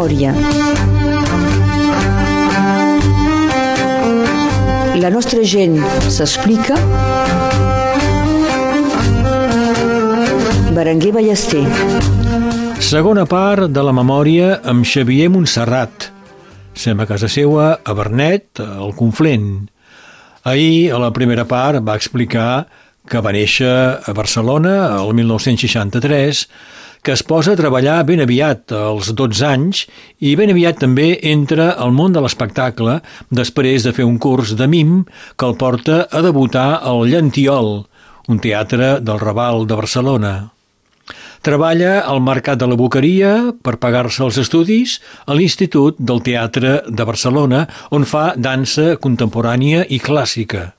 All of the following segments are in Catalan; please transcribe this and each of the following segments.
memòria. La nostra gent s'explica. Berenguer Ballester. Segona part de la memòria amb Xavier Montserrat. Sem a casa seua, a Bernet, al Conflent. Ahir, a la primera part, va explicar que va néixer a Barcelona el 1963, que es posa a treballar ben aviat, als 12 anys, i ben aviat també entra al món de l'espectacle després de fer un curs de mim que el porta a debutar al Llantiol, un teatre del Raval de Barcelona. Treballa al Mercat de la Boqueria per pagar-se els estudis a l'Institut del Teatre de Barcelona, on fa dansa contemporània i clàssica.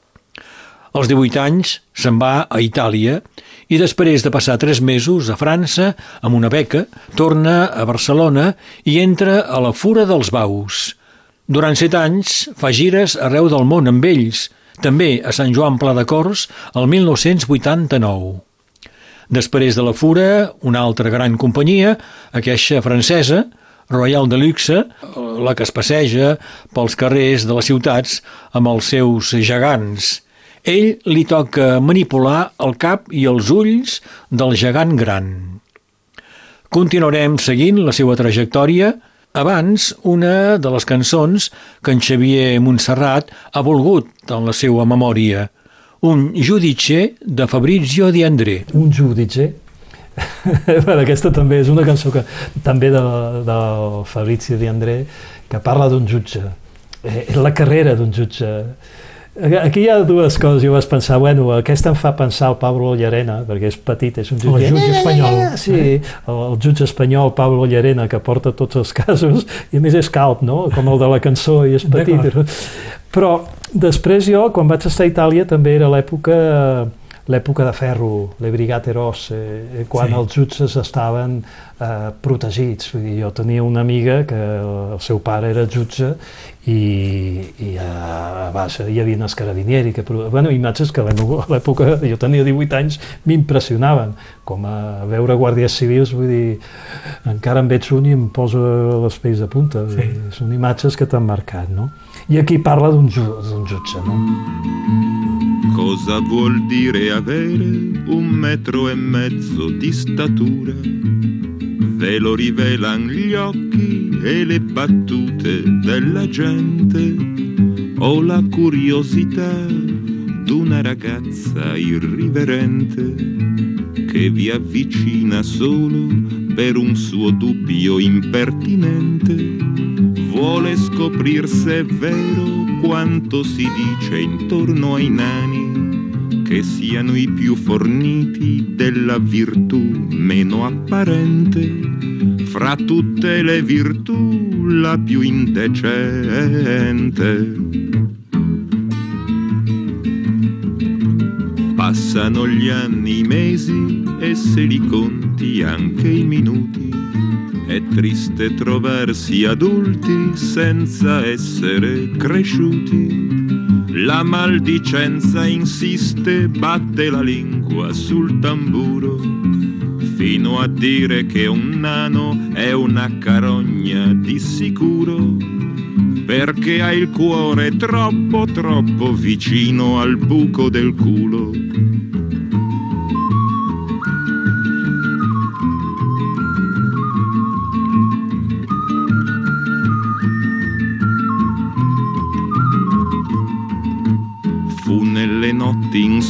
Als 18 anys se'n va a Itàlia i després de passar tres mesos a França amb una beca, torna a Barcelona i entra a la Fura dels Baus. Durant set anys fa gires arreu del món amb ells, també a Sant Joan Pla de Cors el 1989. Després de la Fura, una altra gran companyia, aquesta francesa, Royal de Luxe, la que es passeja pels carrers de les ciutats amb els seus gegants – ell li toca manipular el cap i els ulls del gegant gran. Continuarem seguint la seva trajectòria abans, una de les cançons que en Xavier Montserrat ha volgut en la seva memòria, un Judice de Fabrizio Di André. Un Judice? bueno, aquesta també és una cançó que també de, de Fabrizio Di André que parla d'un jutge, eh, la carrera d'un jutge Aquí hi ha dues coses, jo vaig pensar, bueno, aquesta em fa pensar el Pablo Llarena, perquè és petit, és un jutge... El jutge espanyol. Sí, el, el jutge espanyol Pablo Llarena, que porta tots els casos, i a més és calp, no?, com el de la cançó, i és petit. Però després jo, quan vaig estar a Itàlia, també era l'època l'època de ferro, le brigate rosse, eh, quan sí. els jutges estaven eh, protegits. Vull dir, jo tenia una amiga que el seu pare era jutge i, i a, a baixa hi havia els carabinieri, que, bueno, imatges que a l'època, jo tenia 18 anys, m'impressionaven, com a veure guàrdies civils, vull dir, encara en veig un i em posa les pells de punta, sí. són imatges que t'han marcat, no? I aquí parla d'un ju jutge, no? Cosa vuol dire avere un metro e mezzo di statura? Ve lo rivelan gli occhi e le battute della gente o la curiosità d'una ragazza irriverente che vi avvicina solo per un suo dubbio impertinente vuole scoprir se è vero quanto si dice intorno ai nani che siano i più forniti della virtù meno apparente fra tutte le virtù la più indecente. Passano gli anni, i mesi e se li conti anche i minuti. È triste trovarsi adulti senza essere cresciuti. La maldicenza insiste, batte la lingua sul tamburo fino a dire che un nano è una carogna di sicuro, perché ha il cuore troppo troppo vicino al buco del culo.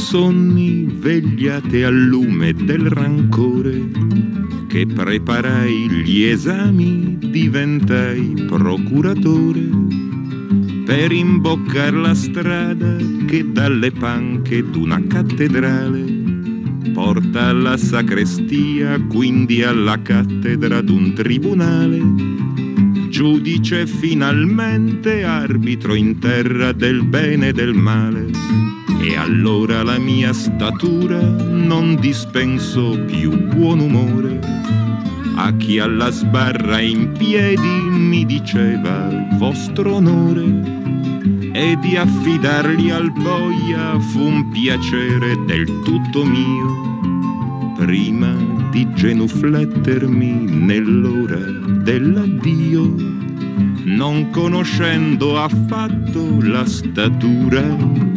Notti insonni svegliate al lume del rancore che preparai gli esami, diventai procuratore per imboccar la strada che dalle panche d'una cattedrale porta alla sacrestia, quindi alla cattedra d'un tribunale. Giudice finalmente arbitro in terra del bene e del male e allora la mia statura non dispenso più buon umore. A chi alla sbarra in piedi mi diceva vostro onore. E di affidarli al boia fu un piacere del tutto mio. Prima di genuflettermi nell'ora dell'addio, non conoscendo affatto la statura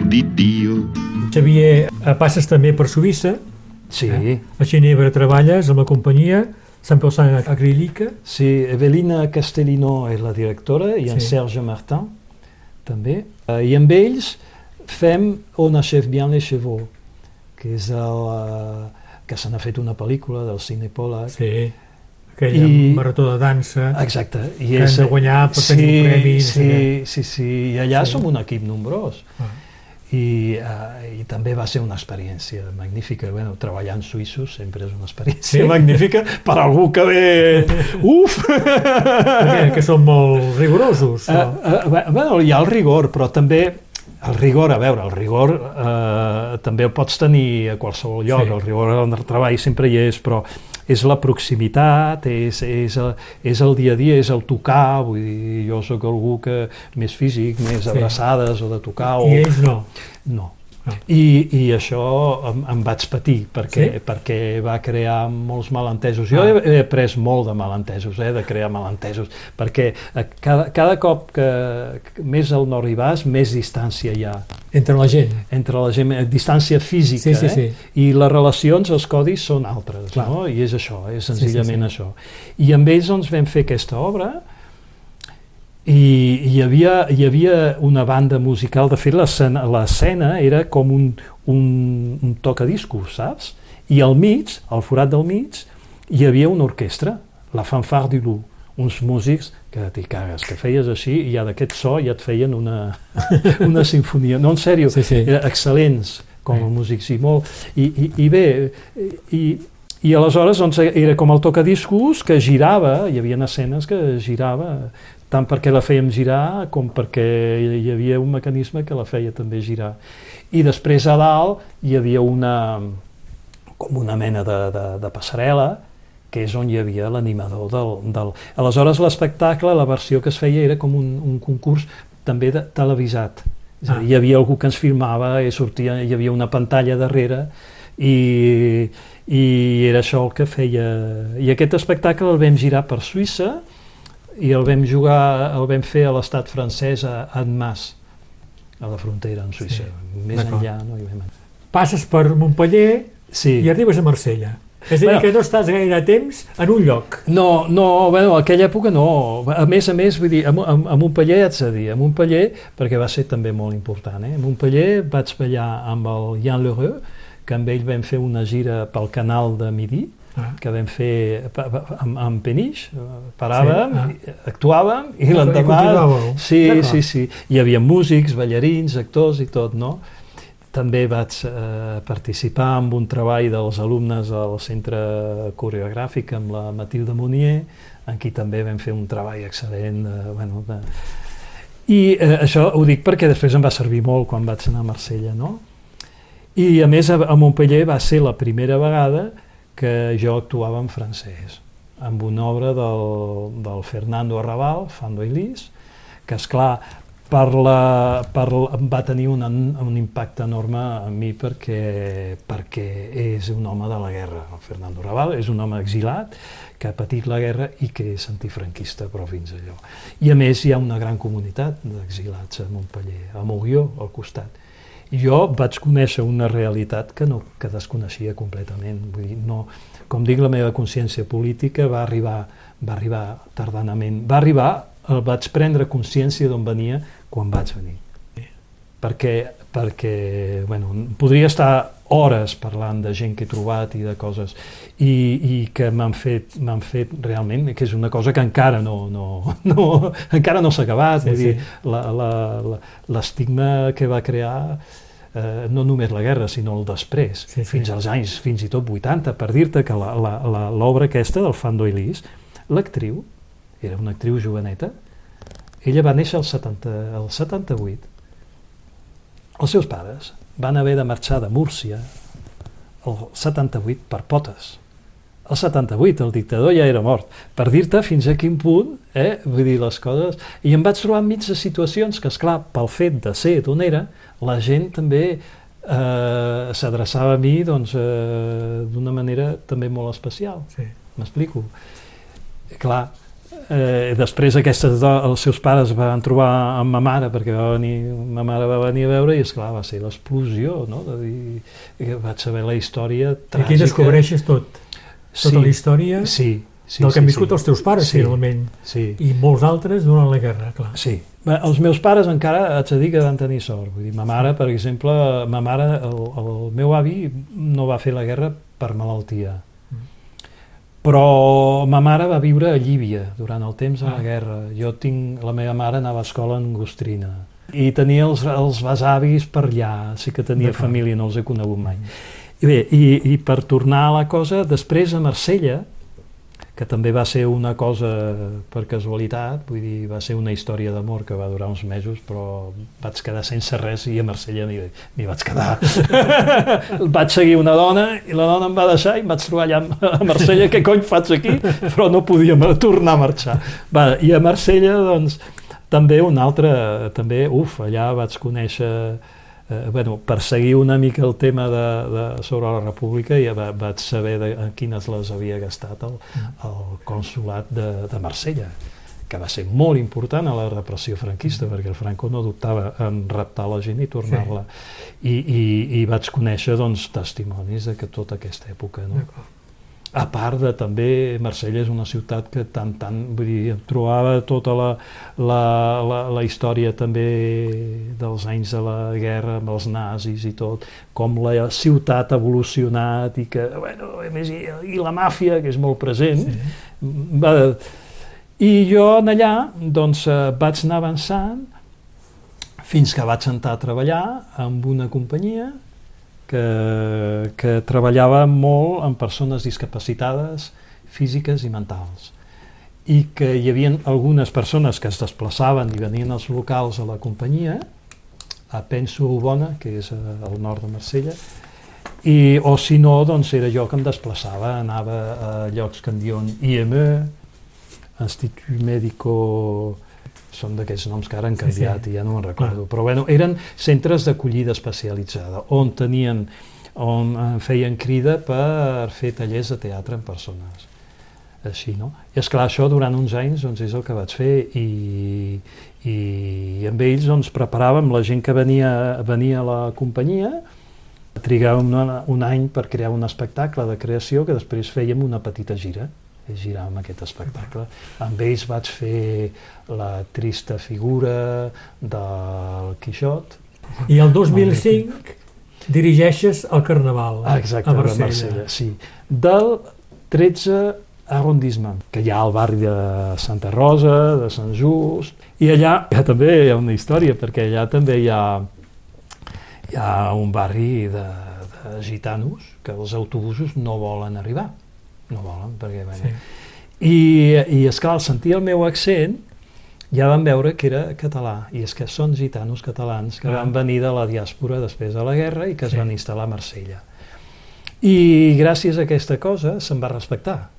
di Dio. Xavier, eh, passes també per Suïssa, Sí, eh? a Ginebra treballes amb la companyia Sant Pelsan Acrílica, sí, Evelina Castellino és la directora i en Sí. Serge Martin també. Eh, I amb ells fem On achève bien les chevaux, que és el, eh, que se n'ha fet una pel·lícula del Cinepola. sí, aquella I- marató de dansa, Exacte. I que han de guanyar per tenir un premi, Sí, sí, sí. I allà Sí. som un equip nombrós. Ah. I, uh, I també va ser una experiència magnífica. Bueno, treballar en suïssos sempre és una experiència Sí? magnífica per algú que ve... Uf! perquè, que són molt rigorosos. Uh, o- uh, bueno, hi ha el rigor, però també el rigor, a veure, el rigor uh, també el pots tenir a qualsevol lloc, Sí. el rigor en el treball sempre hi és, però és la proximitat, és, és, el, és el dia a dia, és el tocar, vull dir, jo sóc algú que més físic, més Sí. abraçades o de tocar, o... I ells no. No. I, I això em, em vaig patir perquè, Sí? perquè va crear molts malentesos. Jo Ah. he, he après molt de malentesos, eh, de crear malentesos, perquè eh, cada, cada cop que, que més al nord hi vas, més distància hi ha Entre la gent. entre la gent, eh, distància física, Sí, sí, eh? sí. i les relacions, els codis són altres, Clar. no? i és això, és senzillament sí, sí. això. I amb ells doncs, vam fer aquesta obra, i hi havia, hi havia una banda musical, de fet l'escena era com un, un, un tocadiscos, saps? I al mig, al forat del mig, hi havia una orquestra, la Fanfare du Loup, uns músics que t'hi cagues, que feies així i ja d'aquest so ja et feien una, una sinfonia. No, en sèrio, Sí, sí. eren excel·lents com a músics i molt... I, i, i bé, i, i aleshores doncs, era com el tocadiscos que girava, hi havia escenes que girava, tant perquè la fèiem girar com perquè hi havia un mecanisme que la feia també girar. I després a dalt hi havia una, com una mena de, de, de passarel·la que és on hi havia l'animador del, del... Aleshores l'espectacle, la versió que es feia era com un, un concurs també de, televisat. És a dir, Ah. hi havia algú que ens filmava i sortia, hi havia una pantalla darrere i, i era això el que feia... I aquest espectacle el vam girar per Suïssa i el vam jugar, el vam fer a l'estat francès a Annemasse, a la frontera amb Suïssa. Sí, Més enllà no hi vam anar. Passes per Montpellier Sí. i arribes a Marsella. És a dir, Bueno. que no estàs gaire temps en un lloc. No, no, bueno, aquella època no. A més a més, vull dir, a, a, a Montpellier haig de dir, a Montpellier, perquè va ser també molt important, eh? A Montpellier vaig ballar amb el Jan Lheureux, que amb ell vam fer una gira pel canal de Midi. Que vam fer amb, amb Peniche, eh, paràvem, Sí, sí, actuàvem, i l'endemà... Sí, sí, sí. Hi havia músics, ballarins, actors i tot, no? També vaig eh, participar en un treball dels alumnes del centre coreogràfic amb la Matilde Monier, en qui també vam fer un treball excel·lent. De, bueno, de... I eh, això ho dic perquè després em va servir molt quan vaig anar a Marsella, no? I a més a, a Montpellier va ser la primera vegada que jo actuava en francès, amb una obra del, del Fernando Arrabal, Fando y Lis, que és clar per la, per, va tenir un, un impacte enorme a mi perquè, perquè és un home de la guerra. El Fernando Arrabal és un home exilat que ha patit la guerra i que és antifranquista, però fins allò. I a més hi ha una gran comunitat d'exilats a Montpellier, a Moguió, al costat. Jo vaig conèixer una realitat que, no, que desconeixia completament. Vull dir, no, com dic, la meva consciència política va arribar, va arribar tardanament. Va arribar, el vaig prendre consciència d'on venia quan vaig venir. Perquè, perquè bueno, podria estar hores parlant de gent que he trobat i de coses i, i que m'han fet, m'han fet realment, que és una cosa que encara no, no, no, encara no s'ha acabat, Sí, vull sí. la- la- la- l'estigma que va crear eh, no només la guerra, sinó el després, Sí, sí. fins als anys, fins i tot 80, per dir-te que la- la- la- l'obra aquesta del Fando Elis, l'actriu, era una actriu joveneta, ella va néixer al 70, al 78. Els seus pares van haver de marxar de Múrcia el 78 per potes. El 78, el dictador ja era mort. Per dir-te fins a quin punt, eh, vull dir les coses... I em vaig trobar enmig de situacions que, és clar pel fet de ser d'on era, la gent també eh, s'adreçava a mi doncs, eh, d'una manera també molt especial. Sí. M'explico? Clar, eh, després aquestes do, els seus pares van trobar amb ma mare perquè va venir, ma mare va venir a veure i és clar va ser l'explosió no? de dir, que vaig saber la història tràgica aquí descobreixes tot, tota la història sí, sí, del que sí, han viscut sí. els teus pares, Sí. finalment, sí, i molts altres durant la guerra, clar. sí. Els meus pares encara haig de dir que van tenir sort vull dir, ma mare, per exemple ma mare, el, el meu avi no va fer la guerra per malaltia però ma mare va viure a Llívia durant el temps de la Ah. guerra. Jo tinc, la meva mare anava a escola en Gostrina i tenia els, els besavis per allà, sí que tenia família, no els he conegut mai. I bé, i, i per tornar a la cosa, després a Marsella, que també va ser una cosa per casualitat, vull dir, va ser una història d'amor que va durar uns mesos, però vaig quedar sense res i a Marsella m'hi vaig quedar. vaig seguir una dona i la dona em va deixar i em vaig trobar allà a Marsella, què cony faig aquí? Però no podia tornar a marxar. Va, I a Marsella, doncs, també un altre, també, uf, allà vaig conèixer eh, bueno, per seguir una mica el tema de, de, sobre la república ja va, vaig saber de, en quines les havia gastat el, el consulat de, de Marsella que va ser molt important a la repressió franquista perquè el Franco no dubtava en raptar la gent i tornar-la. I, i, i vaig conèixer doncs, testimonis de que tota aquesta època no? A part de també Marsella és una ciutat que tant, tant vull dir, em trobava tota la, la, la, la història també dels anys de la guerra amb els nazis i tot, com la ciutat ha evolucionat i que, bueno, a més, i, i la màfia, que és molt present, Sí. va, i jo en allà doncs, eh, vaig anar avançant fins que vaig entrar a treballar amb una companyia que, que treballava molt amb persones discapacitades físiques i mentals. I que hi havia algunes persones que es desplaçaven i venien als locals a la companyia a Penso Bona, que és eh, al nord de Marsella, i, o si no, doncs era jo que em desplaçava, anava a llocs que en diuen IME, Institut Médico, són d'aquests noms que ara han Sí, sí. canviat i ja no me'n recordo, però bueno, eren centres d'acollida especialitzada, on tenien on eh, feien crida per fer tallers de teatre en persones així, no? I esclar, això durant uns anys doncs, és el que vaig fer i, i amb ells doncs, preparàvem la gent que venia, venia a la companyia, trigàvem una, un any per crear un espectacle de creació que després fèiem una petita gira i giràvem aquest espectacle. Amb ells vaig fer la trista figura del Quixot, I el 2005 dirigeixes el Carnaval Ah, exacte, a Marsella. Marsella, sí. Del 13 arrondissement, que hi ha al barri de Santa Rosa, de Sant Just, i allà ja també hi ha una història, perquè allà també hi ha, hi ha un barri de, de gitanos que els autobusos no volen arribar, no volen, perquè... Sí. I, i esclar, al sentir el meu accent, ja van veure que era català, i és que són gitanos catalans que Ah. van venir de la diàspora després de la guerra i que es Sí. van instal·lar a Marsella. I gràcies a aquesta cosa se'n va respectar.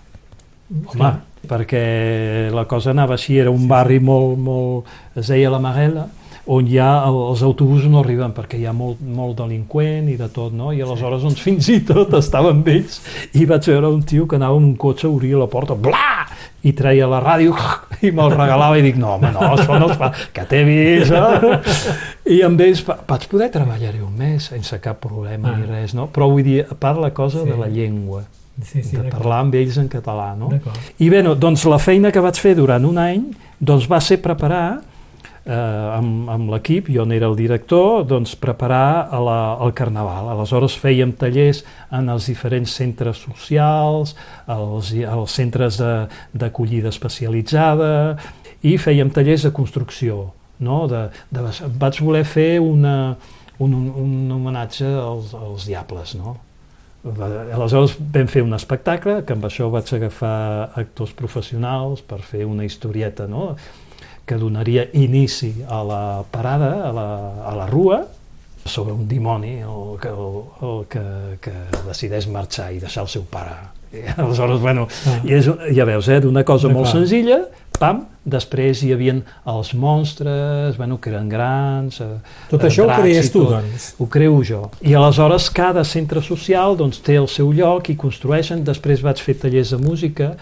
Home, perquè la cosa anava així, era un barri molt, molt, es deia la Marela, on ja el, els autobusos no arriben perquè hi ha molt, molt delinqüent i de tot, no? I aleshores doncs, fins i tot estava amb ells i vaig veure un tio que anava en un cotxe, obria la porta, blà! i treia la ràdio i me'l regalava i dic, no, home, no, això no es fa, que t'he vist, eh? I amb ells va- vaig poder treballar-hi un mes sense cap problema Ah. ni res, no? Però vull dir, a part la cosa Sí. de la llengua, Sí, sí, de parlar amb ells en català, no? I bé, no, doncs la feina que vaig fer durant un any doncs va ser preparar eh, amb, amb l'equip, jo n'era el director, doncs preparar a la, el carnaval. Aleshores fèiem tallers en els diferents centres socials, als, als centres d'acollida especialitzada i fèiem tallers de construcció. No? De, de, vaig voler fer una, un, un, homenatge als, als diables, no? Aleshores vam fer un espectacle, que amb això vaig agafar actors professionals per fer una historieta no? Que donaria inici a la parada, a la, a la rua, sobre un dimoni el que, el, el que, que decideix marxar i deixar el seu pare. I aleshores, bueno, Ah. i és, ja veus, eh, d'una cosa molt D'acord. senzilla, pam, després hi havia els monstres, bueno, que eren grans... eh, Tot eh, això ho creies tu, doncs. Ho creo jo. I aleshores cada centre social doncs, té el seu lloc i construeixen. Després vaig fer tallers de música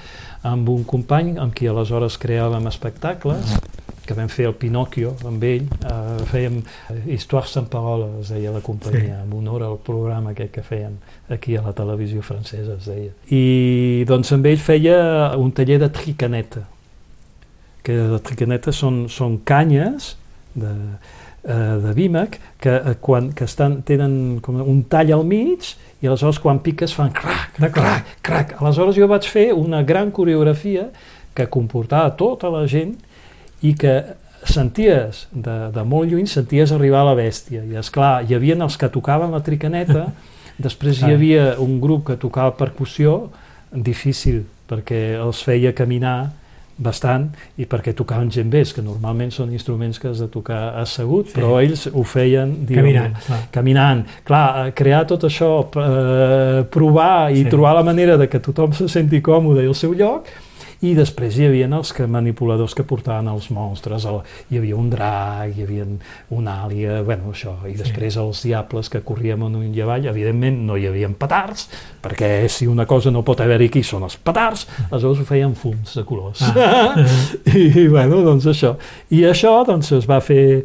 amb un company amb qui aleshores creàvem espectacles que vam fer el Pinocchio amb ell, eh, fèiem eh, Histoires sans parole, es deia la companyia, en honor al programa aquest que feien aquí a la televisió francesa, es deia. I doncs amb ell feia un taller de tricaneta, que les tricanetes són, són canyes de, de vímec que, eh, quan, que estan, tenen com un tall al mig i aleshores quan piques fan crac, crac, crac. Aleshores jo vaig fer una gran coreografia que comportava tota la gent i que senties de, de molt lluny, senties arribar la bèstia. I és clar, hi havia els que tocaven la tricaneta, després hi havia un grup que tocava percussió, difícil, perquè els feia caminar bastant i perquè tocaven djembés, que normalment són instruments que has de tocar assegut, Sí. però ells ho feien diguem, Caminant, clar. caminant. Clar, eh, crear tot això, eh, provar i Sí. trobar la manera de que tothom se senti còmode i al seu lloc, i després hi havia els que manipuladors que portaven els monstres, el, hi havia un drac, hi havia un àlia, bueno, això, i després els diables que corríem amunt i avall, evidentment no hi havia petards, perquè si una cosa no pot haver-hi aquí són els petards, aleshores ho feien fums de colors. Ah. I, bueno, doncs això. I això, doncs, es va fer,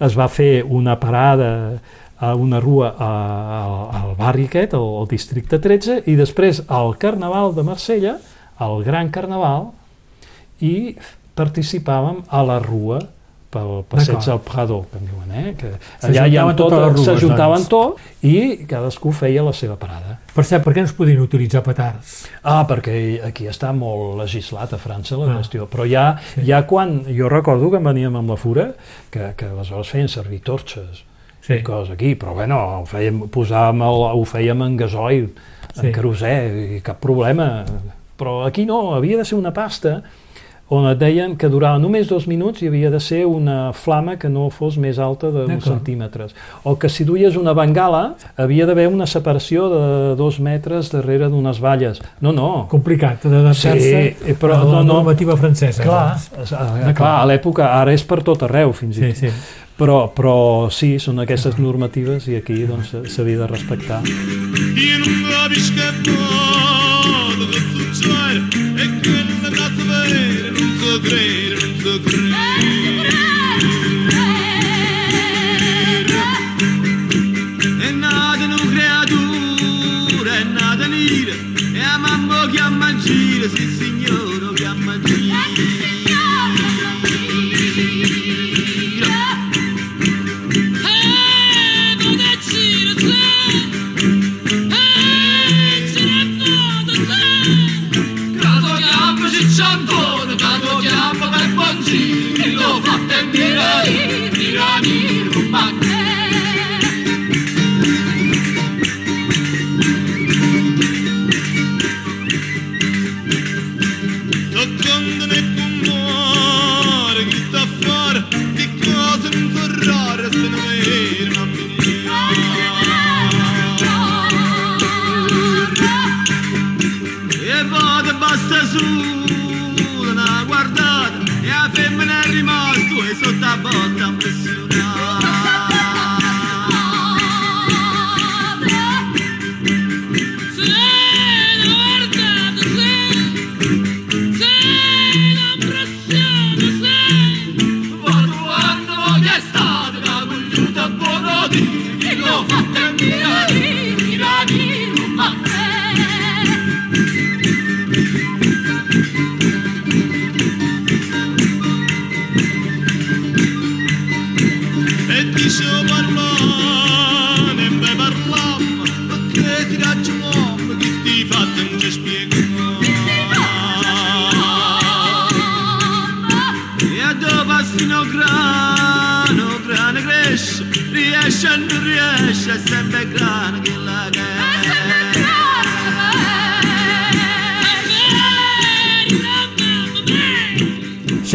es va fer una parada a una rua a, a, al barri aquest, al, al districte 13, i després al Carnaval de Marsella, al Gran Carnaval, i participàvem a la rua pel passeig del Prado, que en diuen, eh? que allà hi ha tot, les rues, s'ajuntaven doncs. tot i cadascú feia la seva parada. Per cert, per què no es podien utilitzar petards? Ah, perquè aquí està molt legislat a França la Ah. qüestió, però ja, Sí. ja quan, jo recordo que veníem amb la fura, que, que aleshores feien servir torxes Sí. i coses aquí, però bueno, ho fèiem, posàvem el, ho fèiem en gasoil, Sí. en querosè, i cap problema, però aquí no, havia de ser una pasta on et deien que durava només dos minuts i havia de ser una flama que no fos més alta de uns D'acord. centímetres. O que si duies una bengala havia d'haver una separació de dos metres darrere d'unes valles. No, no. Complicat d'adaptar-se Sí, però a la no, no. normativa francesa. Clar, doncs. és- eh, clar, a l'època, ara és per tot arreu, fins i Sí, tot. sí. Però, però sí, són aquestes normatives i aquí doncs, s'havia de respectar. Tiene un slide. Ik ken de nasse verheden, onze greden, so great. Glory.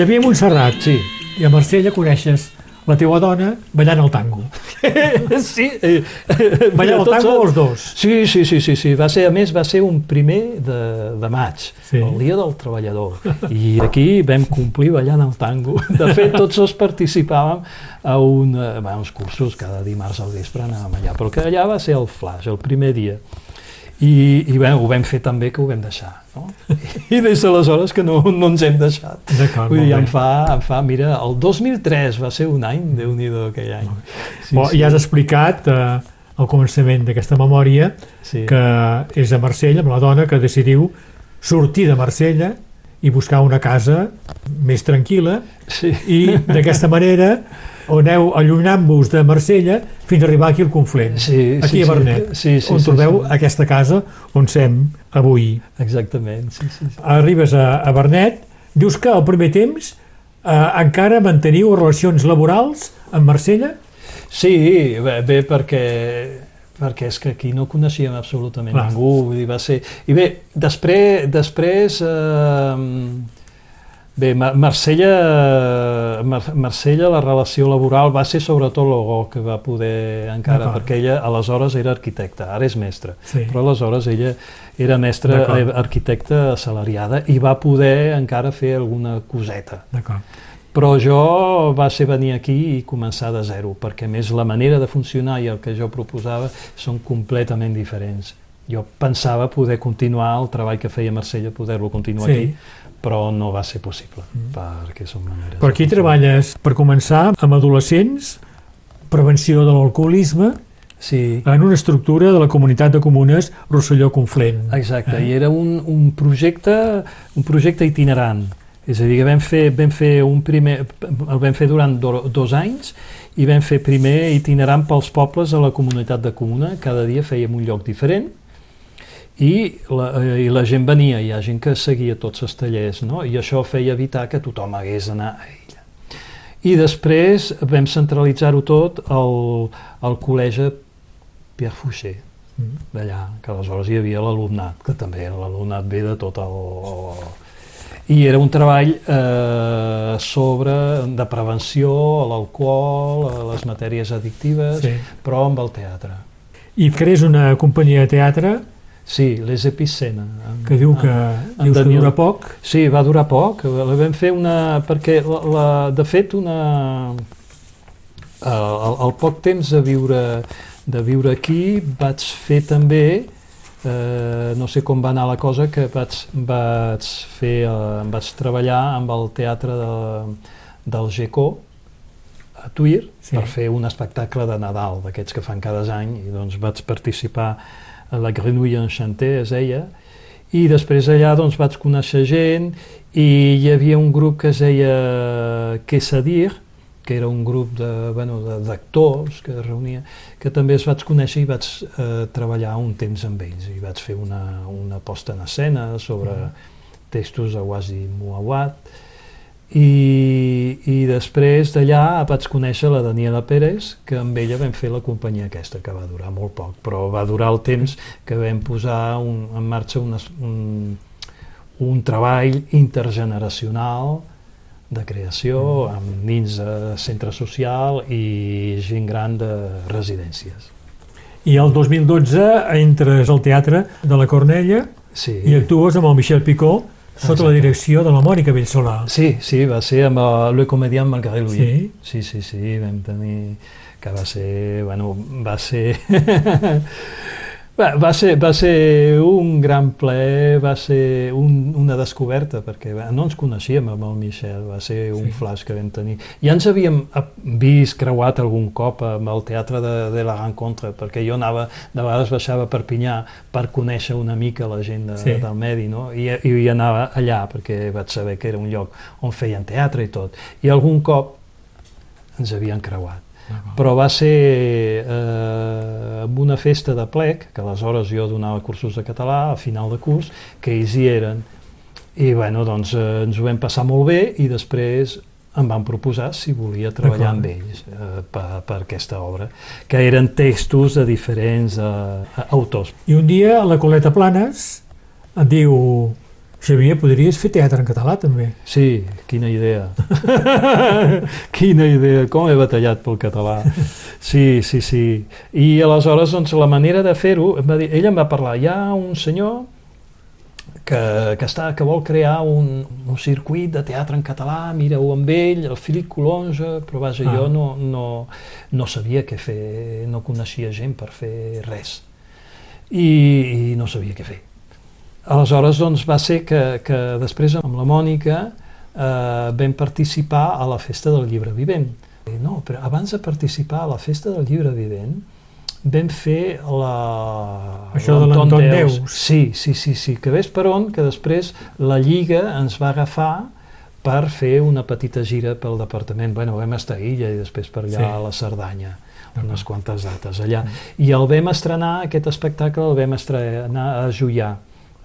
Xavier Montserrat, Sí, i a Marsella coneixes la teua dona ballant el tango. sí, eh, Ballant el tango els- dos. Sí, sí, sí, sí, sí. Va ser, a més, va ser un primer de, de maig, Sí. el dia del treballador. I aquí vam complir ballant el tango. De fet, tots dos participàvem a un, eh, va, uns cursos, cada dimarts al vespre anàvem allà, però que allà va ser el flash, el primer dia. I, i bé, ho vam fer també que ho vam deixar. No? I des d'aleshores que no, no ens hem deixat. D'acord, Vull dir, em fa, em fa, mira, el 2003 va ser un any, déu nhi aquell any. Sí, sí. Ja has explicat eh, al començament d'aquesta memòria sí. que és a Marsella, amb la dona, que decidiu sortir de Marsella i buscar una casa més tranquil·la sí. i d'aquesta manera aneu allunyant-vos de Marsella fins a arribar aquí al Conflent, Sí, aquí sí, a Bernet, sí, sí, on sí, trobeu sí. aquesta casa on sem avui. Exactament, sí, sí. sí. Arribes a, a Bernet, dius que al primer temps eh, encara manteniu relacions laborals amb Marsella? Sí, bé, bé perquè perquè és que aquí no coneixíem absolutament Clar. ningú, vull dir, va ser... I bé, després, després eh, bé, Ma- Marsella, Mar Marsella, la relació laboral va ser sobretot l'Ogó que va poder encara, perquè ella aleshores era arquitecta, ara és mestra, Sí. però aleshores ella era mestra eh, arquitecta assalariada i va poder encara fer alguna coseta. D'acord. Però jo va ser venir aquí i començar de zero, perquè més la manera de funcionar i el que jo proposava són completament diferents. Jo pensava poder continuar el treball que feia Marsella, poder-lo continuar Sí. aquí, però no va ser possible, perquè són maneres... Per aquí treballes, per començar, amb adolescents, prevenció de l'alcoholisme, Sí, en una estructura de la comunitat de comunes Rosselló-Conflent. exacte, i era un, un, projecte, un projecte itinerant, és a dir, que vam fer, vam fer un primer, el vam fer durant do, dos anys i vam fer primer itinerant pels pobles a la comunitat de comuna, cada dia fèiem un lloc diferent i la, eh, i la gent venia, hi ha gent que seguia tots els tallers, no? i això feia evitar que tothom hagués d'anar a ella. I després vam centralitzar-ho tot al, al col·legi Pierre Fouché, Mm. d'allà, que aleshores hi havia l'alumnat, que també era l'alumnat bé de tot el... I era un treball eh, sobre de prevenció a l'alcohol, a les matèries addictives, Sí. però amb el teatre. I crees una companyia de teatre Sí, les Epicena. que diu que, en dius que Daniel. dura poc. Sí, va durar poc. La vam fer una... Perquè, la, la, de fet, una... El, el poc temps de viure, de viure aquí vaig fer també, eh, no sé com va anar la cosa, que vaig, vaig, fer, eh, vaig treballar amb el teatre de, del GECO a Tuir Sí. per fer un espectacle de Nadal, d'aquests que fan cada any, i doncs vaig participar la Grenouille Enchantée, es deia, i després allà doncs, vaig conèixer gent i hi havia un grup que es deia Quesadir, que era un grup de, bueno, d'actors que es reunia, que també es vaig conèixer i vaig eh, treballar un temps amb ells. I vaig fer una, una posta en escena sobre textos de Wasi Muawat i, i després d'allà vaig conèixer la Daniela Pérez, que amb ella vam fer la companyia aquesta, que va durar molt poc, però va durar el temps que vam posar un, en marxa un, un, un treball intergeneracional de creació amb nins de centre social i gent gran de residències. I el 2012 entres al teatre de la Cornella Sí. i actues amb el Michel Picó sota la Exacte. direcció de la Mònica Bellsolà. Sí, sí, va ser amb uh, Le Comediant Margaré Louis. Sí. sí, sí, sí, vam tenir... que va ser... Bueno, va ser... Va, va, ser, va ser un gran plaer, va ser un, una descoberta, perquè no ens coneixíem amb el Michel, va ser un Sí. flash que vam tenir. Ja ens havíem vist creuat algun cop amb el teatre de, de la Rencontre, perquè jo anava, de vegades baixava a Perpinyà per conèixer una mica la gent de, Sí. del medi, no? I, i anava allà, perquè vaig saber que era un lloc on feien teatre i tot. I algun cop ens havien creuat. Però va ser eh, amb una festa de plec, que aleshores jo donava cursos de català a final de curs, que ells hi eren. I bueno, doncs eh, ens ho vam passar molt bé i després em van proposar si volia treballar amb ells eh, per, per aquesta obra, que eren textos de diferents eh, autors. I un dia la Coleta Planes et diu Xavier, podries fer teatre en català, també. Sí, quina idea. quina idea, com he batallat pel català. Sí, sí, sí. I aleshores, doncs, la manera de fer-ho, ella em va parlar, hi ha un senyor que, que, està, que vol crear un, un circuit de teatre en català, mira-ho amb ell, el Philippe Colonge, però vaja, Ah. jo no, no, no sabia què fer, no coneixia gent per fer res. I, i no sabia què fer. Aleshores, doncs, va ser que, que després amb la Mònica eh, vam participar a la Festa del Llibre Vivent. I No, però abans de participar a la Festa del Llibre Vivent vam fer la... Això de l'Anton Deus. Sí, sí, sí, sí, que ves per on, que després la Lliga ens va agafar per fer una petita gira pel departament. Bueno, vam estar a Illa i després per allà Sí. a la Cerdanya, unes quantes dates allà. I el vam estrenar, aquest espectacle el vam estrenar a Juià,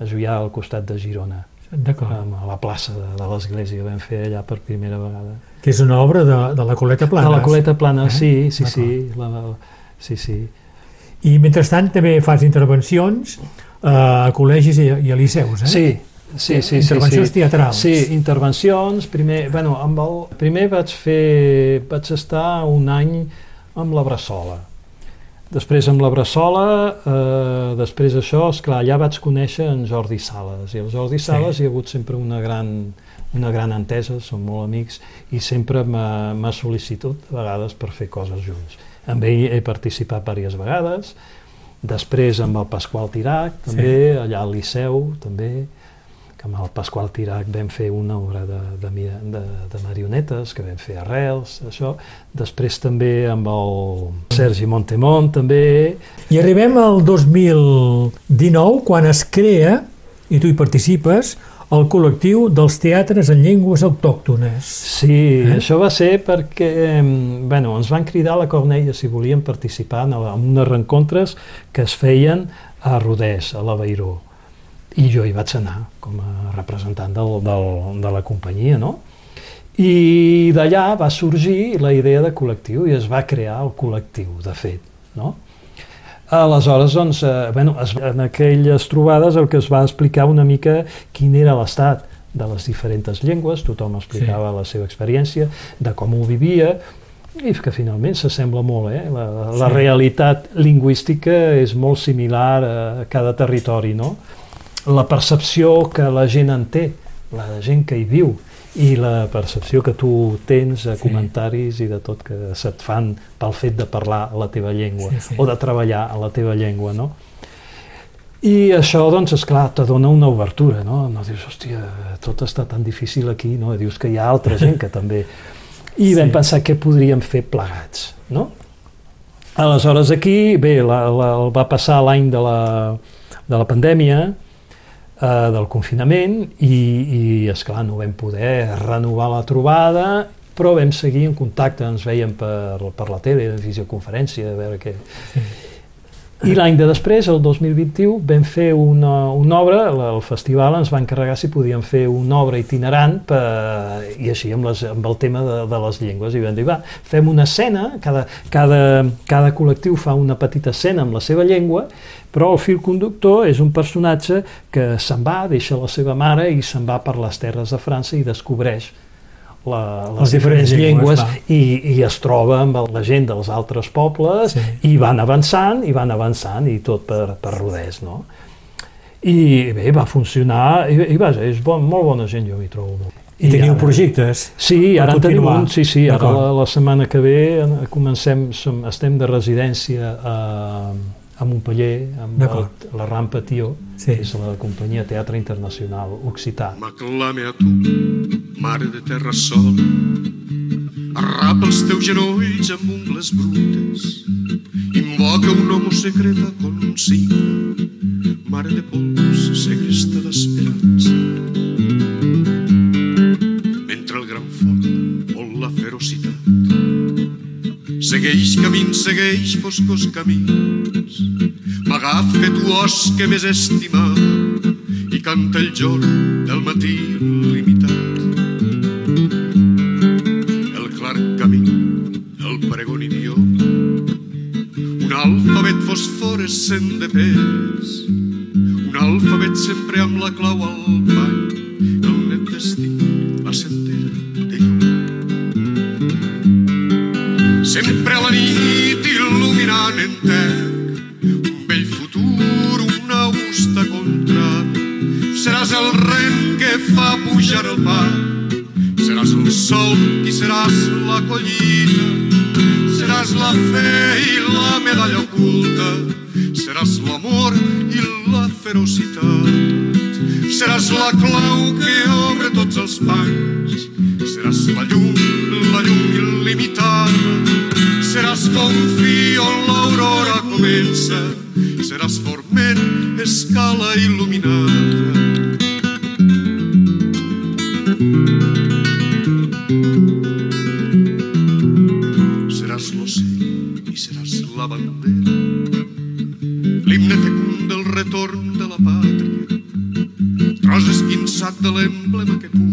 a Juià al costat de Girona, D'acord. a la plaça de, de l'església, vam fer allà per primera vegada. Que és una obra de, de la Coleta Planes. De la Coleta Plana, Eh? sí, sí, sí, la, sí, sí. I mentrestant també fas intervencions eh, a col·legis i, i a liceus, eh? Sí, sí, sí, sí. Intervencions sí. teatrals. Sí, intervencions. Primer, bueno, amb el, primer vaig fer, vaig estar un any amb la Bressola. Després amb la Bressola, eh, després això, esclar, allà vaig conèixer en Jordi Sales. I el Jordi Sales hi ha hagut sempre una gran, una gran entesa, som molt amics, i sempre m'ha sol·licitat a vegades per fer coses junts. Amb ell he participat diverses vegades, després amb el Pasqual Tirac, també, allà al Liceu, també, que amb el Pasqual Tirac vam fer una obra de, de, de, de marionetes, que vam fer arrels, això. Després també amb el Sergi Montemont, també. I arribem al 2019, quan es crea, i tu hi participes, el col·lectiu dels teatres en llengües autòctones. Sí, eh? això va ser perquè bueno, ens van cridar a la Cornella si volíem participar en, en unes rencontres que es feien a Rodès, a la Beiró. I jo hi vaig anar com a representant del, del, de la companyia, no? I d'allà va sorgir la idea de col·lectiu i es va crear el col·lectiu, de fet, no? Aleshores, doncs, eh, bueno, es, en aquelles trobades el que es va explicar una mica quin era l'estat de les diferents llengües, tothom explicava sí. la seva experiència, de com ho vivia, i que finalment s'assembla molt, eh? La, la Sí. realitat lingüística és molt similar a cada territori, no? La percepció que la gent en té, la gent que hi viu, i la percepció que tu tens a Sí. comentaris i de tot que se't fan pel fet de parlar la teva llengua Sí, sí. o de treballar a la teva llengua, no? I això, doncs, esclar, te dona una obertura, no? No dius, hòstia, tot està tan difícil aquí, no? Dius que hi ha altra gent que també... I vam Sí. pensar què podríem fer plegats, no? Aleshores aquí, bé, la, la, va passar l'any de, la, de la pandèmia, eh, del confinament, i, i esclar, no vam poder renovar la trobada, però vam seguir en contacte, ens veiem per, per la tele, en videoconferència, a veure què... I l'any de després, el 2021, vam fer una, una obra, el festival ens va encarregar si podíem fer una obra itinerant per, i així amb, les, amb el tema de, de les llengües. I vam dir, va, fem una escena, cada, cada, cada col·lectiu fa una petita escena amb la seva llengua, però el fil conductor és un personatge que se'n va, deixa la seva mare i se'n va per les terres de França i descobreix la, les, Les diferents llengües, llengües, i, i es troba amb la gent dels altres pobles Sí. i van avançant, i van avançant, i tot per, per roders, no? I bé, va funcionar, i, i vaja, és bon, molt bona gent, jo m'hi trobo molt. I teniu ara- projectes? Sí, ara en tenim un, sí, sí, ara la, la setmana que ve en- comencem, som, estem de residència a, a Montpellier, amb el, D'acord. la Rampa Tió, Sí. que és la companyia Teatre Internacional Occità. M'aclame a tu, mare de terra sol. Arrapa els teus genolls amb ungles brutes. Invoca un homo secret a consigna. Mare de pols, segresta d'esperança. Segueix camins, segueix foscos camins. M'agafa tu os que més estimava i canta el jorn del matí limitat. El clar camí, el pregon idioma, un alfabet fosforescent de pes, un alfabet sempre amb la clau al pany, Sempre la nit il·luminant en terra, un vell futur, una augusta contrada. Seràs el ren que fa pujar el pa, seràs el sol i seràs la collita, seràs la fe i la medalla oculta, seràs l'amor i la ferocitat. Seràs la clau que obre tots els panys, seràs com fio on l'aurora comença, seràs forment, escala il·luminada. Seràs l'ocell i seràs la bandera, l'himne fecund del retorn de la pàtria, tros esquinçat de l'emblema que puja,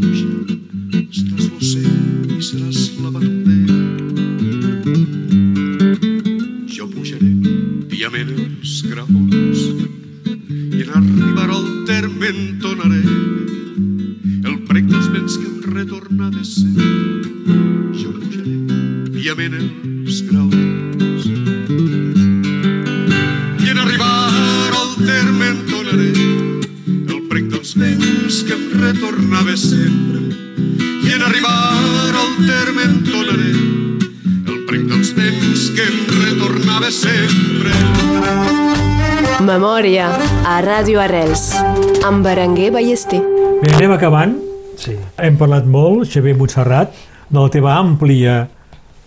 Memòria a Ràdio Arrels amb Berenguer Ballester. Bé, anem acabant. Sí. Hem parlat molt, Xavier Montserrat, de la teva àmplia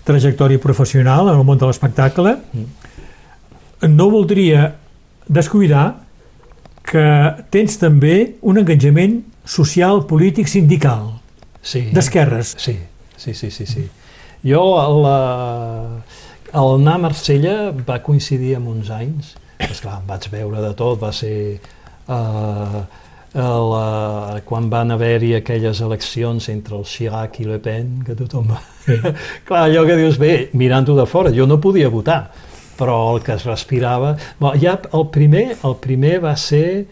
trajectòria professional en el món de l'espectacle. No voldria descuidar que tens també un engajament social, polític, sindical, Sí. d'esquerres. Sí, sí, sí, sí, sí. Jo, el, eh, el anar a Marsella va coincidir amb uns anys, esclar, em vaig veure de tot, va ser eh, el, eh, quan van haver-hi aquelles eleccions entre el Chirac i Le Pen, que tothom va... Clar, allò que dius, bé, mirant-ho de fora, jo no podia votar, però el que es respirava... Bon, ja el primer, el primer va ser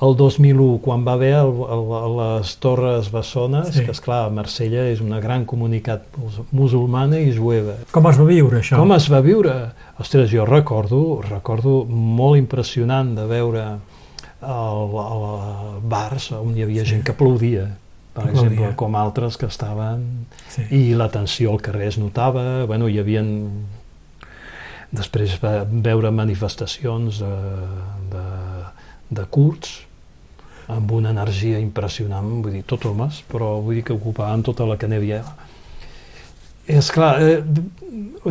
el 2001, quan va haver el, el, les Torres Bessones, Sí. que esclar, Marsella és una gran comunitat mus- musulmana i jueva. Com es va viure això? Com es va viure? Ostres, jo recordo, recordo molt impressionant de veure el, el bars on hi havia sí. gent que aplaudia, per Aplaudia. exemple, com altres que estaven... Sí. I la tensió al carrer es notava, bueno, hi havia... Després va veure manifestacions de, de, de curts, amb una energia impressionant, vull dir, tot homes, però vull dir que ocupaven tota la canèvia. És clar, eh,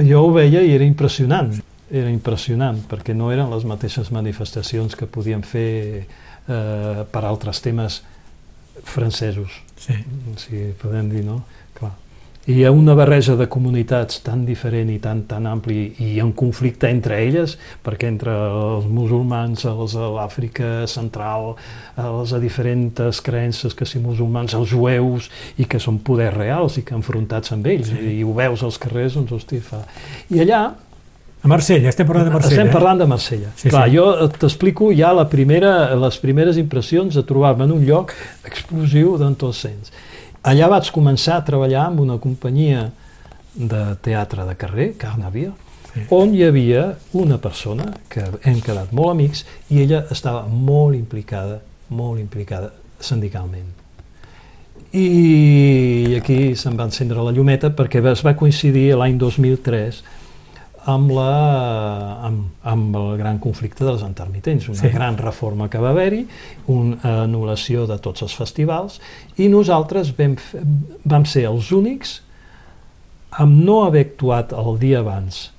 jo ho veia i era impressionant, era impressionant, perquè no eren les mateixes manifestacions que podíem fer eh, per altres temes francesos, Sí. si podem dir, no? Clar. Hi ha una barreja de comunitats tan diferent i tan, tan ampli i en conflicte entre elles, perquè entre els musulmans, els de l'Àfrica central, els de diferents creences que si musulmans, els jueus, i que són poders reals i que enfrontats amb ells, sí. i ho veus als carrers, doncs, hosti, fa... I allà, A Marsella, estem parlant de Marsella. estem eh? parlant de Marsella. Sí, Clar, sí. jo t'explico ja la primera, les primeres impressions de trobar-me en un lloc explosiu d'en tots sents. Allà vaig començar a treballar amb una companyia de teatre de carrer, Carnavia, Sí. on hi havia una persona que hem quedat molt amics i ella estava molt implicada, molt implicada sindicalment. I aquí se'n va encendre la llumeta perquè es va coincidir l'any 2003 amb, la, amb, amb el gran conflicte dels intermitents, una Sí. gran reforma que va haver-hi, una anul·lació de tots els festivals, i nosaltres vam, vam ser els únics amb no haver actuat el dia abans,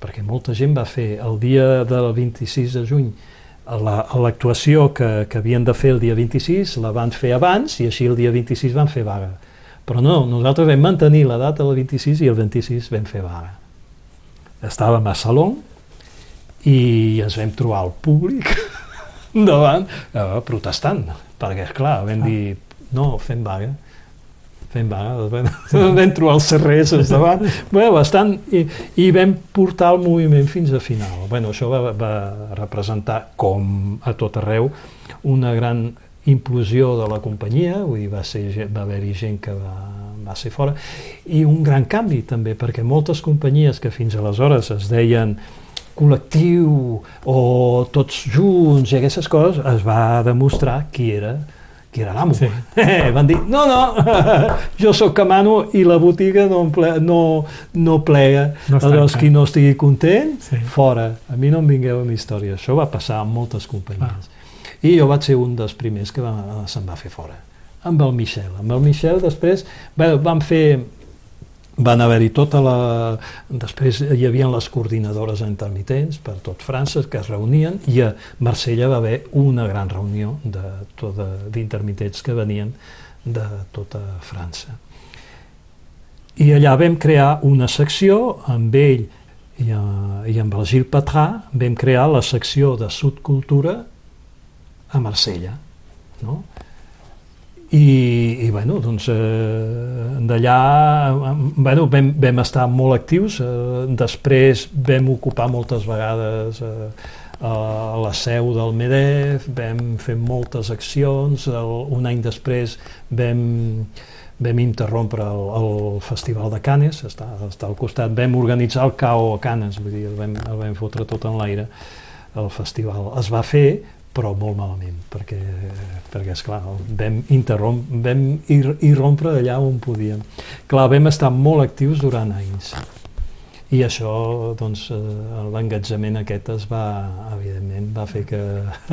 perquè molta gent va fer el dia del 26 de juny la- l'actuació que, que havien de fer el dia 26 la van fer abans i així el dia 26 van fer vaga. Però no, nosaltres vam mantenir la data del 26 i el 26 vam fer vaga. Estàvem a Salon i ens vam trobar al públic davant eh, protestant, perquè, esclar, vam dir, no, fem vaga, fent vaga, vam, vam trobar els serrers davant, bueno, bastant, i, i vam portar el moviment fins a final. Bueno, això va, va representar, com a tot arreu, una gran implosió de la companyia, vull dir, va, ser, va haver-hi gent que va, va ser fora, i un gran canvi també, perquè moltes companyies que fins aleshores es deien col·lectiu o tots junts i aquestes coses, es va demostrar qui era qui era l'amo. Sí. Eh, van dir, no, no, jo sóc que mano i la botiga no, ple, no, no plega. No Aleshores, qui no estigui content, sí. fora. A mi no em vingueu amb història. Això va passar amb moltes companyies. Ah. I jo vaig ser un dels primers que va, se'n va fer fora. Amb el Michel. Amb el Michel després bé, vam fer van haver-hi tota la... Després hi havia les coordinadores intermitents per tot França que es reunien i a Marsella va haver una gran reunió d'intermitents que venien de tota França. I allà vam crear una secció amb ell i, uh, i amb el Gil Patrà vam crear la secció de Sudcultura a Marsella. No? I, i bueno, doncs, eh, d'allà bueno, vam, vam estar molt actius, eh, després vam ocupar moltes vegades eh, a la seu del MEDEF, vam fer moltes accions, el, un any després vam, vam interrompre el, el Festival de Canes, està, està al costat, vam organitzar el CAO a Canes, vull dir, el vam, el vam fotre tot en l'aire, el festival. Es va fer, però molt malament, perquè, perquè esclar, vam, interromp, vam ir, irrompre allà on podíem. Clar, vam estar molt actius durant anys i això, doncs, eh, l'engatjament aquest es va, evidentment, va fer que,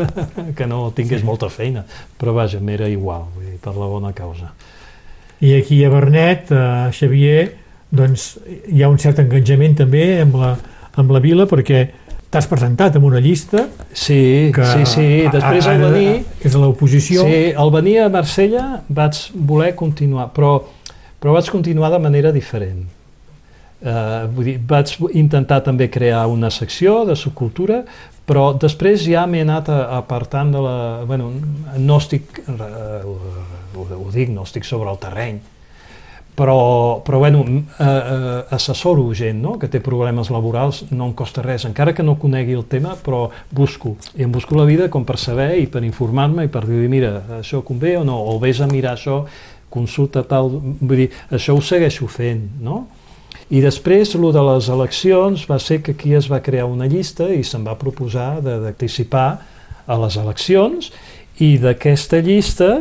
que no tingués sí. molta feina, però vaja, m'era igual, vull dir, per la bona causa. I aquí a Bernet, a Xavier, doncs hi ha un cert enganjament també amb la, amb la vila, perquè t'has presentat amb una llista sí, que sí, sí. després al venir és a l'oposició sí, al venir a Marsella vaig voler continuar però, però vaig continuar de manera diferent uh, vull dir, vaig intentar també crear una secció de subcultura però després ja m'he anat apartant de la... Bueno, no estic, uh, ho, ho dic, no estic sobre el terreny, però, però bueno, eh, eh, assessoro gent no? que té problemes laborals, no em costa res, encara que no conegui el tema, però busco, i em busco la vida com per saber i per informar-me i per dir, mira, això convé o no, o vés a mirar això, consulta tal, vull dir, això ho segueixo fent, no? I després, el de les eleccions va ser que aquí es va crear una llista i se'n va proposar d'anticipar a les eleccions i d'aquesta llista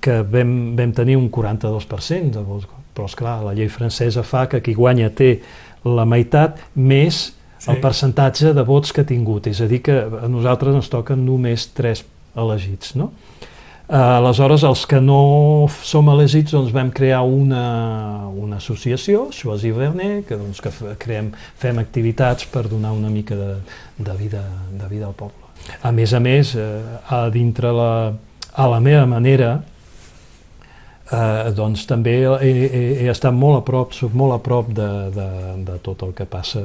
que vam, vam tenir un 42% de vots però és clar, la llei francesa fa que qui guanya té la meitat més sí. el percentatge de vots que ha tingut, és a dir que a nosaltres ens toquen només tres elegits, no? Uh, aleshores, els que no som elegits doncs, vam crear una, una associació, Choisy Vernet, que, doncs, que creem, fem activitats per donar una mica de, de, vida, de vida al poble. A més a més, uh, a dintre la, a la meva manera, eh, doncs també he, he, he estat molt a prop, soc molt a prop de, de, de tot el que passa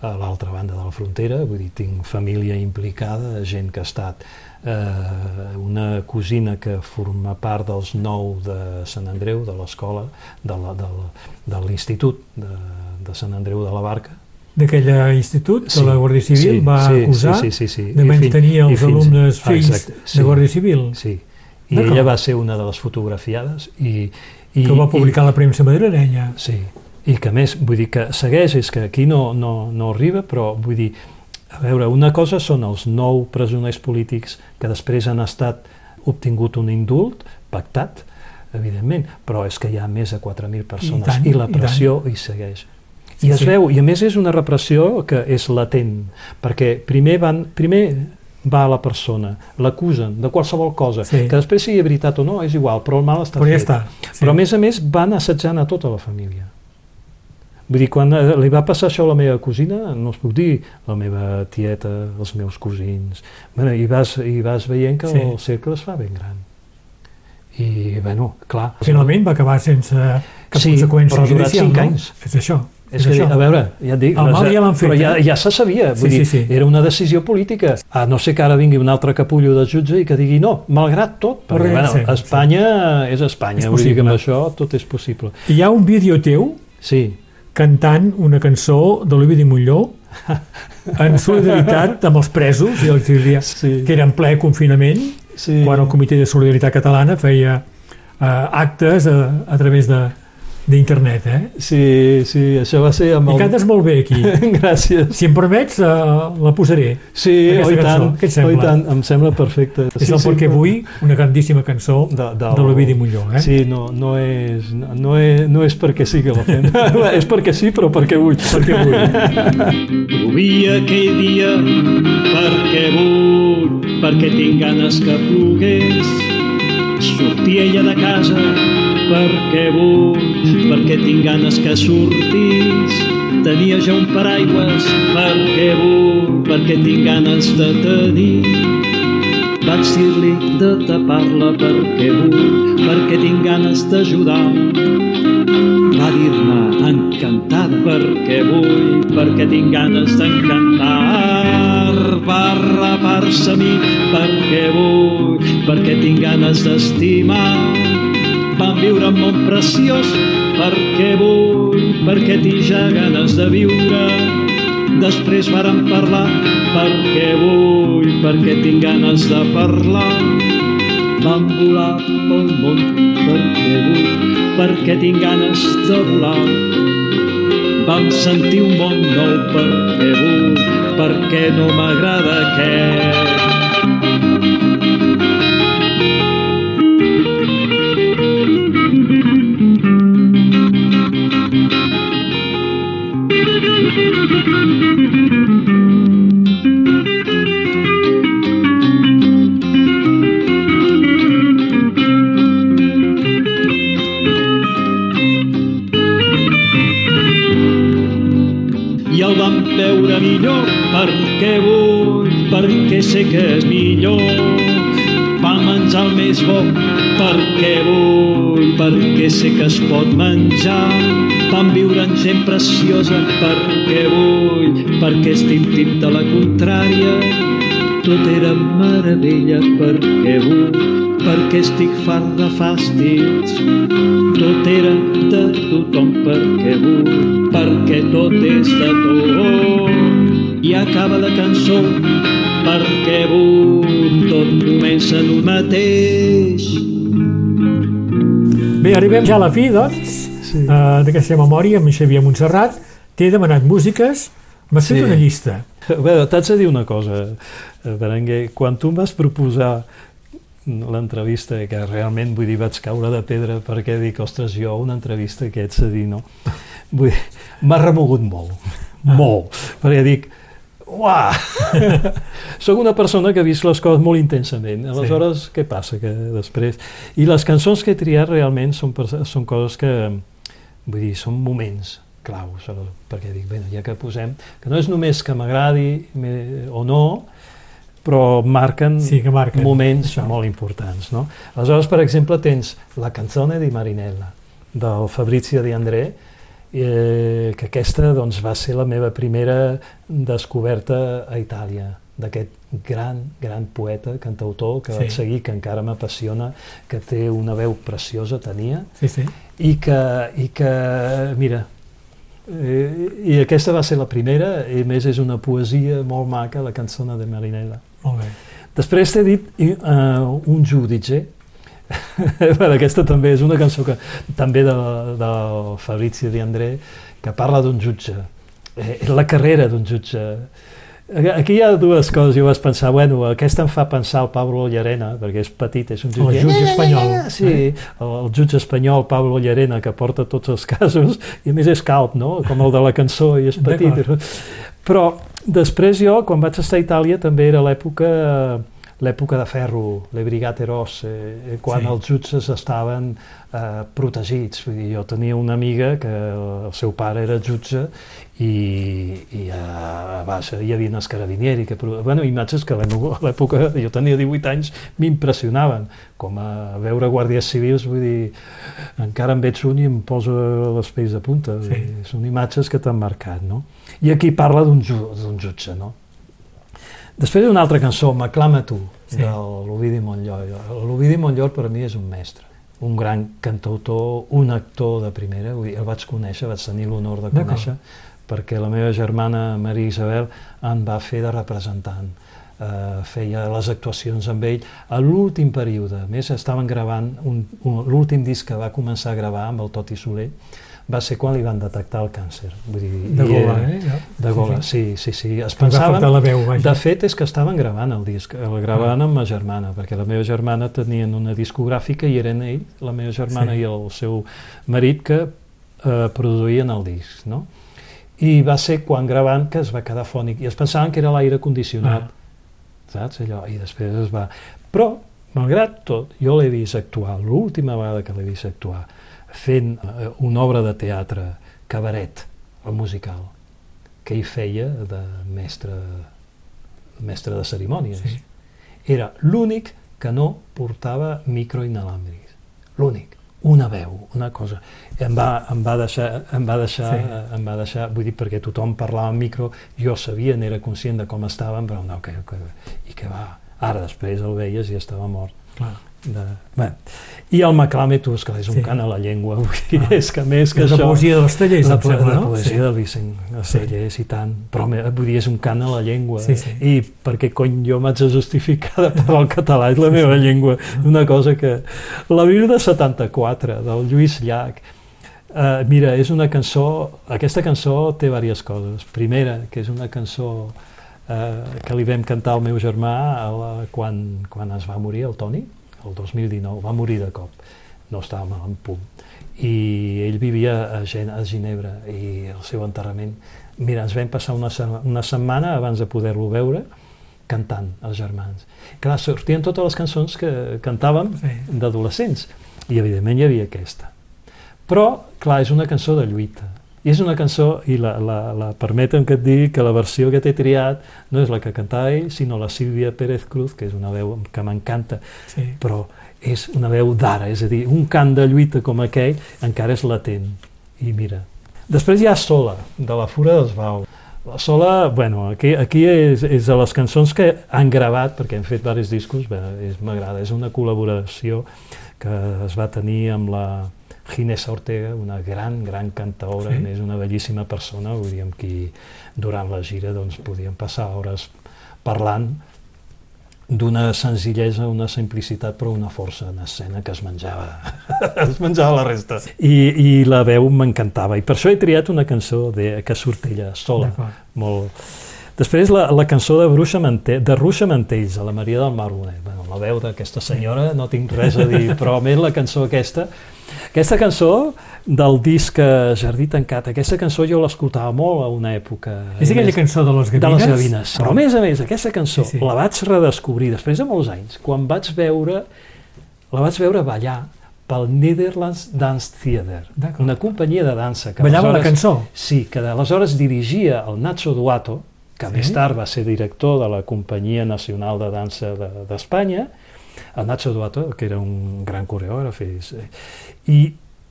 a l'altra banda de la frontera, vull dir, tinc família implicada, gent que ha estat eh, una cosina que forma part dels nou de Sant Andreu, de l'escola, de l'institut de, de Sant Andreu de la Barca, d'aquell institut sí, de la Guàrdia Civil sí, va acusar sí, sí, sí, sí. de mantenir els fins, alumnes fills exacte, sí, de Guàrdia Civil. Sí, i ella va ser una de les fotografiades i, i que ho va publicar i, la premsa madrilenya. Sí, i que més, vull dir que segueix, és que aquí no, no, no arriba però vull dir, a veure, una cosa són els nou presoners polítics que després han estat obtingut un indult pactat, evidentment, però és que hi ha més de 4.000 persones. I, tant, i la pressió i hi segueix. I sí, es sí. veu, i a més és una repressió que és latent, perquè primer van, primer va a la persona, l'acusen de qualsevol cosa, sí. que després sigui veritat o no, és igual, però el mal està però fet. Ja està, sí. Però a més a més van assetjant a tota la família. Vull dir, quan eh, li va passar això a la meva cosina, no us puc dir, la meva tieta, els meus cosins... Bueno, i, vas, I vas veient que sí. el cercle es fa ben gran. I, bueno, clar... Finalment va acabar sense cap sí, conseqüència però ha durat 5 no? anys. És això. És És que, això. a veure, ja et dic, El mal ja l'han fet, però ja, eh? ja se sabia, vull Sí, dir, sí, sí. era una decisió política. A no ser que ara vingui un altre capullo de jutge i que digui no, malgrat tot, perquè bueno, sí, sí. Espanya és Espanya, És vull dir que amb això tot és possible. Hi ha un vídeo teu Sí, cantant una cançó d'Olivia Molló en solidaritat amb els presos i els exiliats, Sí. que era en ple confinament, sí. quan el Comitè de Solidaritat Catalana feia eh, actes a, a través de d'internet, eh? Sí, sí, això va ser amb I cantes molt bé aquí. Gràcies. Si em permets, eh, la posaré. Sí, i cançó, tant, què et i sembla? tant, em sembla perfecte. És sí, el sí, perquè vull, una grandíssima cançó de, de l'Ovidi Molló, eh? Sí, no, no, és, no, no, és, no és perquè sí que la fem. és perquè sí, però perquè vull. Perquè vull. Plovia aquell dia perquè vull, perquè tinc ganes que plogués. Sortia ella de casa perquè vull, perquè tinc ganes que sortís. Tenia ja un paraigües perquè vull, perquè tinc ganes de tenir. Vaig dir-li de tapar-la perquè vull, perquè tinc ganes d'ajudar. Va dir-me encantada perquè vull, perquè tinc ganes d'encantar. Va rapar-se a mi perquè vull, perquè tinc ganes d'estimar. Viure un món preciós perquè vull, perquè tinc ja ganes de viure. Després vàrem parlar perquè vull, perquè tinc ganes de parlar. Vam volar pel món perquè vull, perquè tinc ganes de volar. Vam sentir un món nou perquè vull, perquè no m'agrada aquest. Sé que és millor. Vam menjar el més bo perquè vull, perquè sé que es pot menjar. Vam viure en gent preciosa perquè vull, perquè estic tip de la contrària. Tot era meravella perquè vull, perquè estic fart de fàstids. Tot era de tothom perquè vull, perquè tot és de tot. I acaba la cançó vull, tot comença en un mateix. Bé, arribem ja a la fi, doncs, Sí. eh, d'aquesta memòria amb Xavier Montserrat. T'he demanat músiques, m'has fet Sí. una llista. A veure, t'haig de dir una cosa, eh, Berenguer. Quan tu em vas proposar l'entrevista, que realment, vull dir, vaig caure de pedra perquè dic, ostres, jo una entrevista que ets a dir, no? Vull dir, m'ha remogut molt, Ah. molt, perquè dic, uah, sóc una persona que ha vist les coses molt intensament, aleshores, què passa que després... I les cançons que he triat realment són, són coses que, vull dir, són moments claus, perquè dic, bé, ja que posem, que no és només que m'agradi o no, però marquen, Sí, que marquen, moments això. molt importants. No? Aleshores, per exemple, tens la canzone di Marinella, del Fabrizio Di André, eh, que aquesta doncs, va ser la meva primera descoberta a Itàlia, d'aquest gran, gran poeta, cantautor, que Sí. vaig seguir, que encara m'apassiona, que té una veu preciosa, tenia, Sí, sí. i que, i que mira, eh, i aquesta va ser la primera, i més és una poesia molt maca, la cançó de Marinella. Molt bé. Després t'he dit uh, un giudice, bueno, aquesta també és una cançó que també de, del Fabrizio Di André, que parla d'un jutge, eh, la carrera d'un jutge. Aquí hi ha dues coses, jo vaig pensar, bueno, aquesta em fa pensar el Pablo Llarena, perquè és petit, és un El jutge espanyol. Sí, el, el jutge espanyol Pablo Llarena, que porta tots els casos, i a més és calp, no?, com el de la cançó, i és petit. Però després jo, quan vaig estar a Itàlia, també era l'època l'època de ferro, le Brigate Rosse, eh, quan Sí. els jutges estaven eh, protegits. Vull dir, jo tenia una amiga que el seu pare era jutge i, i a, a baix hi havia els carabinieri, que, bueno, imatges que a l'època- jo tenia 18 anys, m'impressionaven, com a veure guàrdies civils, vull dir, encara en veig un i em poso les pells de punta, Sí. són imatges que t'han marcat, no? I aquí parla d'un ju d'un jutge, no? Després una altra cançó, M'aclama tu, Sí. de l'Ovidi Montllor. L'Ovidi Montllor per a mi és un mestre, un gran cantautor, un actor de primera, vull dir, el vaig conèixer, vaig tenir l'honor de conèixer, perquè la meva germana Maria Isabel em va fer de representant. Uh, feia les actuacions amb ell a l'últim període. A més, estaven gravant un, un, l'últim disc que va començar a gravar amb el Toti Soler va ser quan li van detectar el càncer. Vull dir, De gola, era- eh? Ja. De gola, sí, sí, sí. Es Li va pensaven, la veu, vaja. de fet, és que estaven gravant el disc, el gravaven amb ma germana, perquè la meva germana tenien una discogràfica i eren ell, la meva germana Sí. i el seu marit, que eh, produïen el disc, no? I va ser quan gravant que es va quedar fònic, i es pensaven que era l'aire condicionat, Ah. saps, allò, i després es va... Però, malgrat tot, jo l'he vist actuar, l'última vegada que l'he vist actuar, fent eh, una obra de teatre, cabaret, el musical, que ell feia de mestre, mestre de cerimònies. Sí. Era l'únic que no portava microinalàmbrics. L'únic. Una veu, una cosa. Em va, em va deixar, em va deixar, Sí. em va deixar, vull dir, perquè tothom parlava en micro, jo sabia, n'era conscient de com estaven, però no, que, que, i que va. Ara després el veies i estava mort. Clar. De, bé. I el Maclame, tu, és que és un Sí. cant a la llengua, vull dir, Ah. és que més que És la això... poesia dels tallers, la, po sembla, la no? poesia Sí. del Vicent els Sí. i tant, però vull dir, és un cant a la llengua, Sí, sí. i perquè cony jo m'haig de justificar de parlar el català, és la meva llengua, una cosa que... La Bíblia de 74, del Lluís Llach, Uh, mira, és una cançó, aquesta cançó té diverses coses. Primera, que és una cançó uh, que li vam cantar al meu germà la, quan, quan es va morir el Toni, el 2019, va morir de cop, no estava mal en punt. I ell vivia a, Gen a Ginebra i el seu enterrament, mira, ens vam passar una, se- una setmana abans de poder-lo veure cantant, els germans. Clar, sortien totes les cançons que cantàvem Sí. d'adolescents i evidentment hi havia aquesta. Però, clar, és una cançó de lluita. I és una cançó, i la, la, la permetem que et digui que la versió que t'he triat no és la que cantava ell, sinó la Sílvia Pérez Cruz, que és una veu que m'encanta, Sí. però és una veu d'ara, és a dir, un cant de lluita com aquell encara és latent. I mira. Després hi ha Sola, de la Fura dels Bau. La Sola, bueno, aquí, aquí és, és de les cançons que han gravat, perquè hem fet diversos discos, m'agrada, és una col·laboració que es va tenir amb la Ginesa Ortega, una gran, gran cantaora, Sí. és una bellíssima persona, vull dir, amb qui durant la gira doncs, podíem passar hores parlant d'una senzillesa, una simplicitat, però una força en escena que es menjava, es menjava la resta. I, i la veu m'encantava, i per això he triat una cançó de, que surt ella sola, molt... Després la, la cançó de, Bruixa Mante, de Ruixa Mantells, a la Maria del Mar Bonet. Bueno, la veu d'aquesta senyora no tinc res a dir, però a més la cançó aquesta, aquesta cançó del disc eh, Jardí Tancat, aquesta cançó jo l'escoltava molt a una època. És aquella més, cançó de les de gavines? les gavines. Però a més a més, aquesta cançó Sí, sí. la vaig redescobrir després de molts anys, quan vaig veure, la vaig veure ballar pel Netherlands Dance Theater, una companyia de dansa que Ballava la cançó? Sí, que aleshores dirigia el Nacho Duato, que Sí. més tard va ser director de la Companyia Nacional de Dansa de- d'Espanya, el Nacho Duato, que era un gran coreògraf, és, i,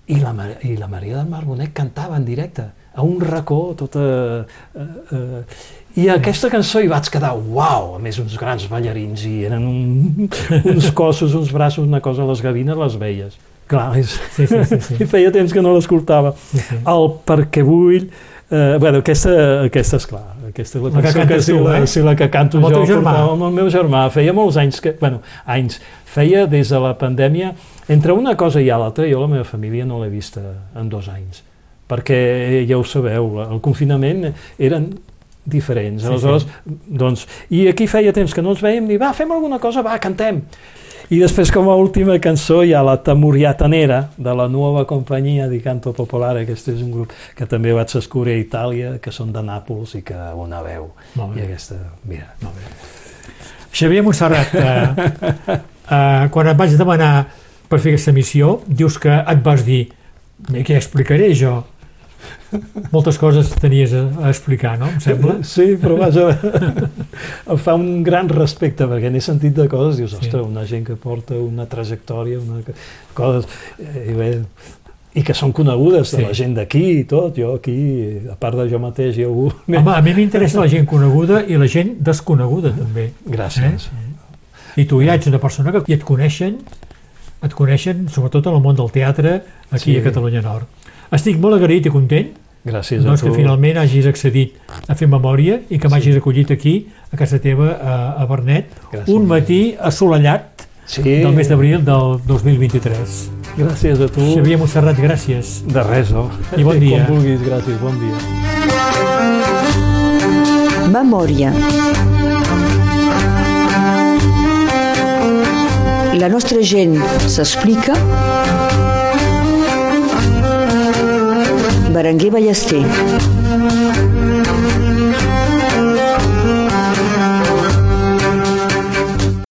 i, la, i la Maria del Mar Bonet cantava en directe, a un racó, tota... Eh, eh, I aquesta cançó hi vaig quedar, uau, a més uns grans ballarins, i eren un, uns cossos, uns braços, una cosa, les gavines les veies. Clar, és, Sí, sí, sí, sí. i feia temps que no l'escoltava. Sí, sí. El perquè vull... Eh, bueno, aquesta, aquesta és clar, aquesta és la, La que cantes sí, tu, la, eh? sí, la que canto jo portava amb el meu germà. Feia molts anys que... Bueno, anys. Feia des de la pandèmia... Entre una cosa i l'altra, jo la meva família no l'he vista en dos anys. Perquè, ja ho sabeu, el confinament eren diferents. Sí, Aleshores, doncs... I aquí feia temps que no ens veiem, i va, fem alguna cosa, va, cantem. I després, com a última cançó, hi ha la Tamuriatanera, de la nova companyia di Canto Popolare, aquest és un grup que també vaig descobrir a Itàlia, que són de Nàpols i que una veu. I aquesta, mira, Molt bé. Xavier Montserrat, eh, eh, quan et vaig demanar per fer aquesta missió, dius que et vas dir "Mira, què explicaré jo? Moltes coses tenies a, a explicar, no? Em sembla? Sí, però vaja, em fa un gran respecte, perquè n'he sentit de coses, dius, Sí. ostres, una gent que porta una trajectòria, una... coses, eh, i, bé, i que són conegudes de Sí. la gent d'aquí i tot, jo aquí, a part de jo mateix i algú... Home, a mi m'interessa la gent coneguda i la gent desconeguda, també. Gràcies. I tu ja ets una persona que et coneixen, et coneixen sobretot en el món del teatre aquí Sí. a Catalunya Nord. Estic molt agraït i content Gràcies doncs, a tu. que finalment hagis accedit a fer memòria i que m'hagis acollit aquí, a casa teva, a, a Bernet, Gràcies. un matí assolellat Sí. del mes d'abril del 2023. Gràcies a tu. Xavier Montserrat, gràcies. De res, oh. I bon dia. Com vulguis, gràcies, bon dia. Memòria. La nostra gent s'explica. Berenguer Ballester.